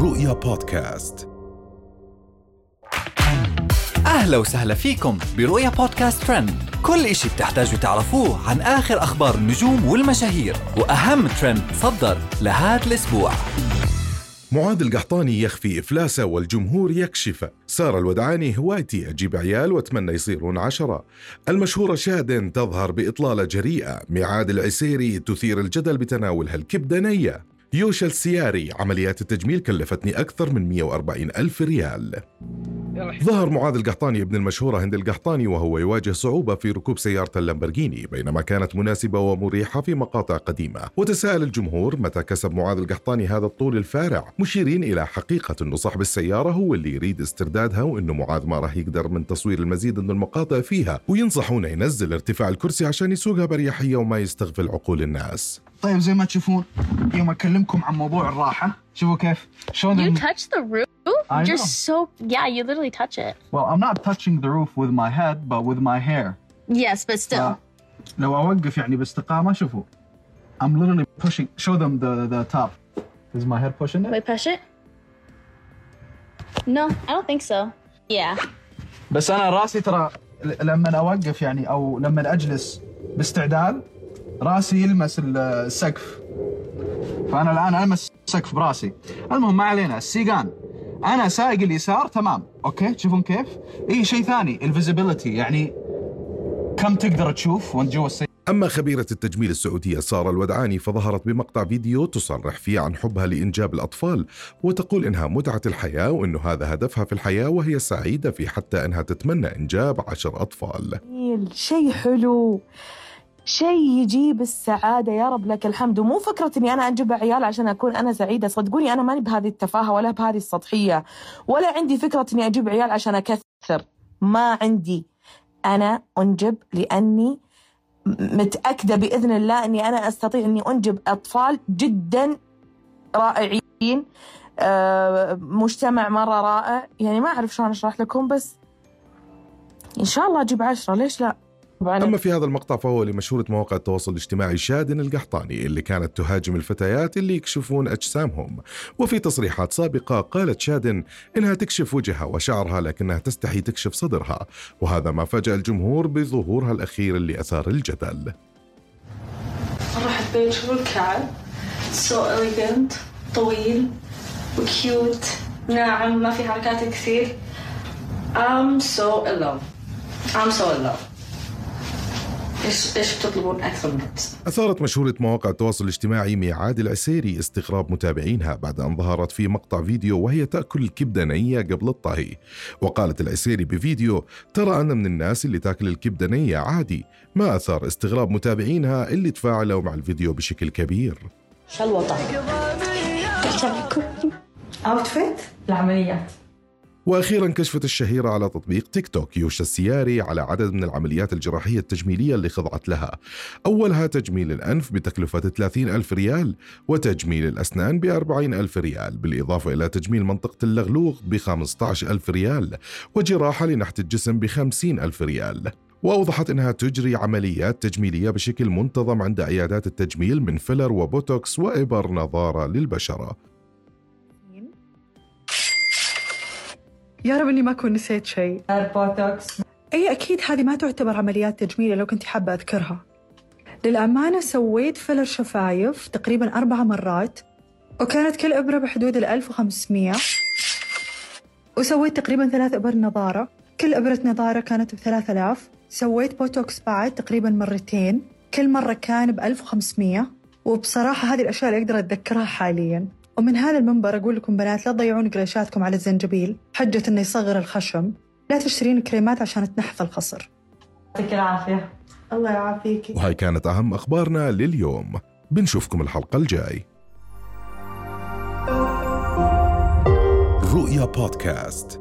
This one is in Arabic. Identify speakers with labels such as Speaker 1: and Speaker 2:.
Speaker 1: رؤيا بودكاست.
Speaker 2: أهلا وسهلا فيكم برؤيا بودكاست ترند. كل إشي بتحتاجوا تعرفوه عن آخر أخبار النجوم والمشاهير وأهم ترند صدر لهذا الأسبوع.
Speaker 1: معاذ القحطاني يخفي إفلاسه والجمهور يكشفه سارة الودعاني هوايتي أجيب عيال وأتمنى يصيرون عشرة. المشهورة شادن تظهر بإطلالة جريئة. ميعاد العسيري تثير الجدل بتناولها الكبدة نية يوشا السياري عمليات التجميل كلفتني أكثر من 140 ألف ريال. ظهر معاذ القحطاني ابن المشهورة هند القحطاني وهو يواجه صعوبة في ركوب سيارة اللامبرجيني بينما كانت مناسبة ومريحة في مقاطع قديمة. وتساءل الجمهور متى كسب معاذ القحطاني هذا الطول الفارع. مشيرين إلى حقيقة أنه صاحب السيارة هو اللي يريد استردادها وأنه معاذ ما راح يقدر من تصوير المزيد من المقاطع فيها. وينصحونه ينزل ارتفاع الكرسي عشان يسوقها بريحية وما يستغفل عقول الناس.
Speaker 3: طيب زي ما تشوفون يوم أكلمكم عن موضوع الراحة شوفوا كيف. شلون
Speaker 4: You touch the roof?
Speaker 3: I
Speaker 4: Just
Speaker 3: know.
Speaker 4: so yeah, you literally touch it.
Speaker 3: well I'm not touching the roof with my head but with my hair
Speaker 4: Yes, but still.
Speaker 3: آه. لو اوقف يعني باستقامه شوفوا I'm literally pushing show them the the top is my head pushing it
Speaker 4: Wait, push it. No, I don't think so. Yeah.
Speaker 3: بس انا راسي ترى ل- لما اوقف يعني او لما اجلس باستعدال راسي يلمس ال- السقف فانا الان المس السقف براسي المهم ما علينا السيقان أنا سايق اليسار تمام. okay تشوفون كيف؟ إي شيء ثاني ال visibility يعني كم تقدر تشوف وانت جوا السيارة
Speaker 1: أما خبيرة التجميل السعودية سارة الودعاني فظهرت بمقطع فيديو تصرح فيه عن حبها لإنجاب الأطفال وتقول إنها متعة الحياة وإنه هذا هدفها في الحياة وهي سعيدة في حتى إنها تتمنى إنجاب عشر أطفال.
Speaker 5: جميل شيء حلو. شيء يجيب السعادة. يا رب لك الحمد. ومو فكرة إني أنا أنجب عيال عشان أكون أنا سعيدة. صدقوني أنا ماني بهذه التفاهة ولا بهذه السطحية. ولا عندي فكرة إني أجيب عيال عشان أكثر. ما عندي. أنا أنجب لأني متأكدة بإذن الله أني أنا أستطيع أني أنجب أطفال جدا رائعين. آه، مجتمع مرة رائع. يعني ما أعرف شلون أشرح لكم بس إن شاء الله أجيب عشرة. ليش لا؟ طبعاً
Speaker 1: أما في هذا المقطع فهو لمشهورة مواقع التواصل الاجتماعي شادن القحطاني اللي كانت تهاجم الفتيات اللي يكشفون أجسامهم. وفي تصريحات سابقة قالت شادن إنها تكشف وجهها وشعرها لكنها تستحي تكشف صدرها وهذا ما فاجأ الجمهور بظهورها الأخير اللي أثار الجدل.
Speaker 6: الكعب سو طويل وكيوت. ناعم ما في حركات كثير. I'm so in love. I'm so in love. إيش إيش بتطلبون أكثر من هيك؟
Speaker 1: أثارت مشهورة مواقع التواصل الاجتماعي ميعاد العسيري استغراب متابعينها بعد أن ظهرت في مقطع فيديو وهي تأكل الكبدة نية قبل الطهي. وقالت العسيري بفيديو ترى أنا من الناس اللي تأكل الكبدة نية عادي ما أثار استغراب متابعينها اللي تفاعلوا مع الفيديو بشكل كبير.
Speaker 6: شو الوضع؟ outfit؟ العمليات
Speaker 1: وأخيرا كشفت الشهيرة على تطبيق تيك توك يوشا السياري على عدد من العمليات الجراحية التجميلية اللي خضعت لها. أولها تجميل الأنف بتكلفة 30 ألف ريال وتجميل الأسنان ب 40 ألف ريال بالإضافة إلى تجميل منطقة اللغلوغ ب 15 ألف ريال وجراحة لنحت الجسم ب 50 ألف ريال. وأوضحت أنها تجري عمليات تجميلية بشكل منتظم عند عيادات التجميل من فيلر وبوتوكس وإبر نضارة للبشرة.
Speaker 7: يا رب إني ما أكون نسيت شيء.
Speaker 6: بوتوكس
Speaker 7: إي أكيد هذه ما تعتبر عمليات تجميليه لو كنت حابة أذكرها. للأمانة سويت فيلر شفايف تقريبا أربع مرات وكانت كل إبرة بحدود ال 1500 وسويت تقريبا ثلاث إبر نضارة. كل إبرة نضارة كانت ب 3000 سويت بوتوكس بعد تقريبا مرتين. كل مرة كان ب 1500 وبصراحة هذه الأشياء اللي أقدر أتذكرها حاليا. ومن هذا المنبر أقول لكم بنات لا تضيعون قريشاتكم على الزنجبيل. حجة إنه يصغر الخشم. لا تشترين كريمات عشان تنحف الخصر.
Speaker 6: يعطيك العافية.
Speaker 7: الله يعافيك.
Speaker 1: وهاي كانت أهم أخبارنا لليوم. بنشوفكم الحلقة الجاي.
Speaker 8: رؤيا بودكاست.